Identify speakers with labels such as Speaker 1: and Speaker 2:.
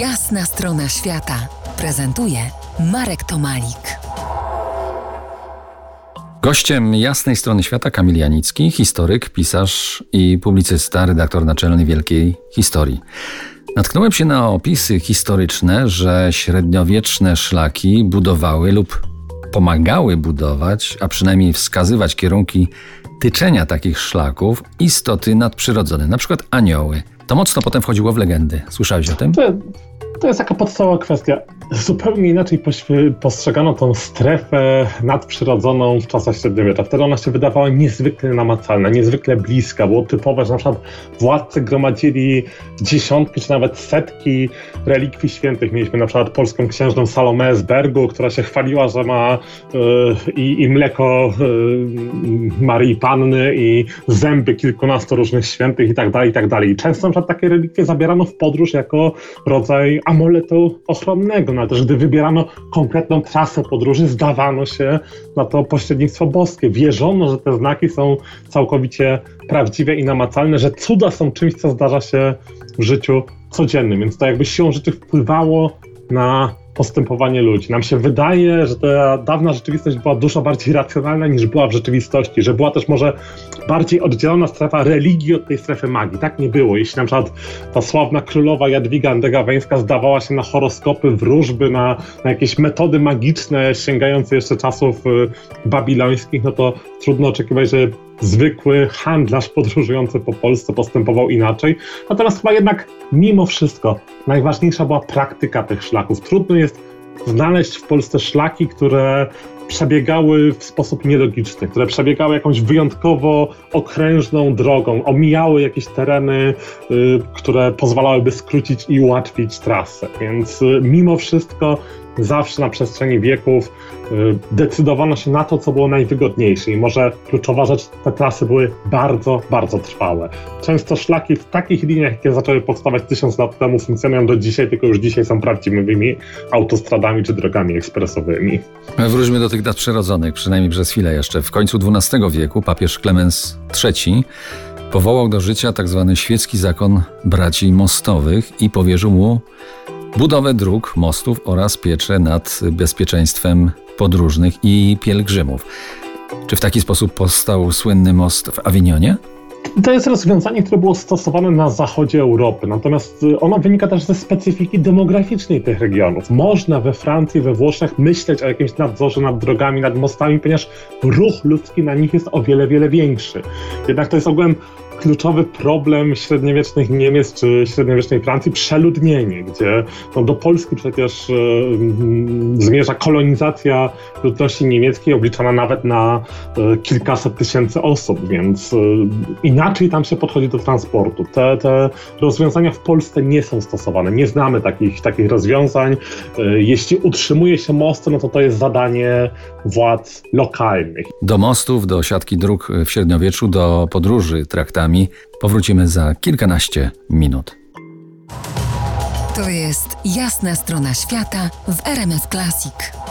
Speaker 1: Jasna strona świata prezentuje Marek Tomalik.
Speaker 2: Gościem jasnej strony świata Kamil Janicki, historyk, pisarz i publicysta, redaktor naczelny Wielkiej Historii. Natknąłem się na opisy historyczne, że średniowieczne szlaki budowały lub pomagały budować, a przynajmniej wskazywać kierunki tyczenia takich szlaków istoty nadprzyrodzone, na przykład anioły. To mocno potem wchodziło w legendy. Słyszałeś o tym?
Speaker 3: To, to jest taka podstawowa kwestia. Zupełnie inaczej postrzegano tą strefę nadprzyrodzoną w czasach średniowiecza. Wtedy ona się wydawała niezwykle namacalna, niezwykle bliska. Było typowe, że na przykład władcy gromadzili dziesiątki czy nawet setki relikwii świętych. Mieliśmy na przykład polską księżną Salomę z Bergu, która się chwaliła, że ma yy, i, mleko yy, Marii Panny i zęby kilkunastu różnych świętych i tak dalej, i tak dalej. Często na przykład takie relikwie zabierano w podróż jako rodzaj amuletu ochronnego ale też gdy wybierano konkretną trasę podróży, zdawano się na to pośrednictwo boskie. Wierzono, że te znaki są całkowicie prawdziwe i namacalne, że cuda są czymś, co zdarza się w życiu codziennym. Więc to jakby siłą rzeczy wpływało na postępowanie ludzi. Nam się wydaje, że ta dawna rzeczywistość była dużo bardziej racjonalna niż była w rzeczywistości, że była też może bardziej oddzielona strefa religii od tej strefy magii. Tak nie było. Jeśli na przykład ta sławna królowa Jadwiga Andegaweńska zdawała się na horoskopy, wróżby, na, na jakieś metody magiczne sięgające jeszcze czasów y, babilońskich, no to trudno oczekiwać, że zwykły handlarz podróżujący po Polsce postępował inaczej. Natomiast chyba jednak mimo wszystko najważniejsza była praktyka tych szlaków. Trudno jest znaleźć w Polsce szlaki, które przebiegały w sposób nielogiczny, które przebiegały jakąś wyjątkowo okrężną drogą, omijały jakieś tereny, y, które pozwalałyby skrócić i ułatwić trasę. Więc y, mimo wszystko zawsze na przestrzeni wieków y, decydowano się na to, co było najwygodniejsze. I może kluczowa rzecz, te trasy były bardzo, bardzo trwałe. Często szlaki w takich liniach, jakie zaczęły powstawać tysiąc lat temu, funkcjonują do dzisiaj, tylko już dzisiaj są prawdziwymi autostradami czy drogami ekspresowymi.
Speaker 2: Wróćmy do tych dat przyrodzonych, przynajmniej przez chwilę jeszcze. W końcu XII wieku papież Klemens III powołał do życia tzw. Tak świecki zakon braci mostowych i powierzył mu budowę dróg, mostów oraz pieczę nad bezpieczeństwem podróżnych i pielgrzymów. Czy w taki sposób powstał słynny most w Awinionie?
Speaker 3: To jest rozwiązanie, które było stosowane na zachodzie Europy, natomiast y, ono wynika też ze specyfiki demograficznej tych regionów. Można we Francji, we Włoszech myśleć o jakimś nadzorze nad drogami, nad mostami, ponieważ ruch ludzki na nich jest o wiele, wiele większy. Jednak to jest ogółem kluczowy problem średniowiecznych Niemiec czy średniowiecznej Francji przeludnienie, gdzie no, do Polski przecież y, zmierza kolonizacja ludności niemieckiej obliczana nawet na y, kilkaset tysięcy osób, więc y, inaczej tam się podchodzi do transportu. Te, te rozwiązania w Polsce nie są stosowane, nie znamy takich, takich rozwiązań. Jeśli utrzymuje się mosty, no to to jest zadanie władz lokalnych.
Speaker 2: Do mostów, do siatki dróg w średniowieczu, do podróży traktami powrócimy za kilkanaście minut.
Speaker 1: To jest jasna strona świata w RMS Classic.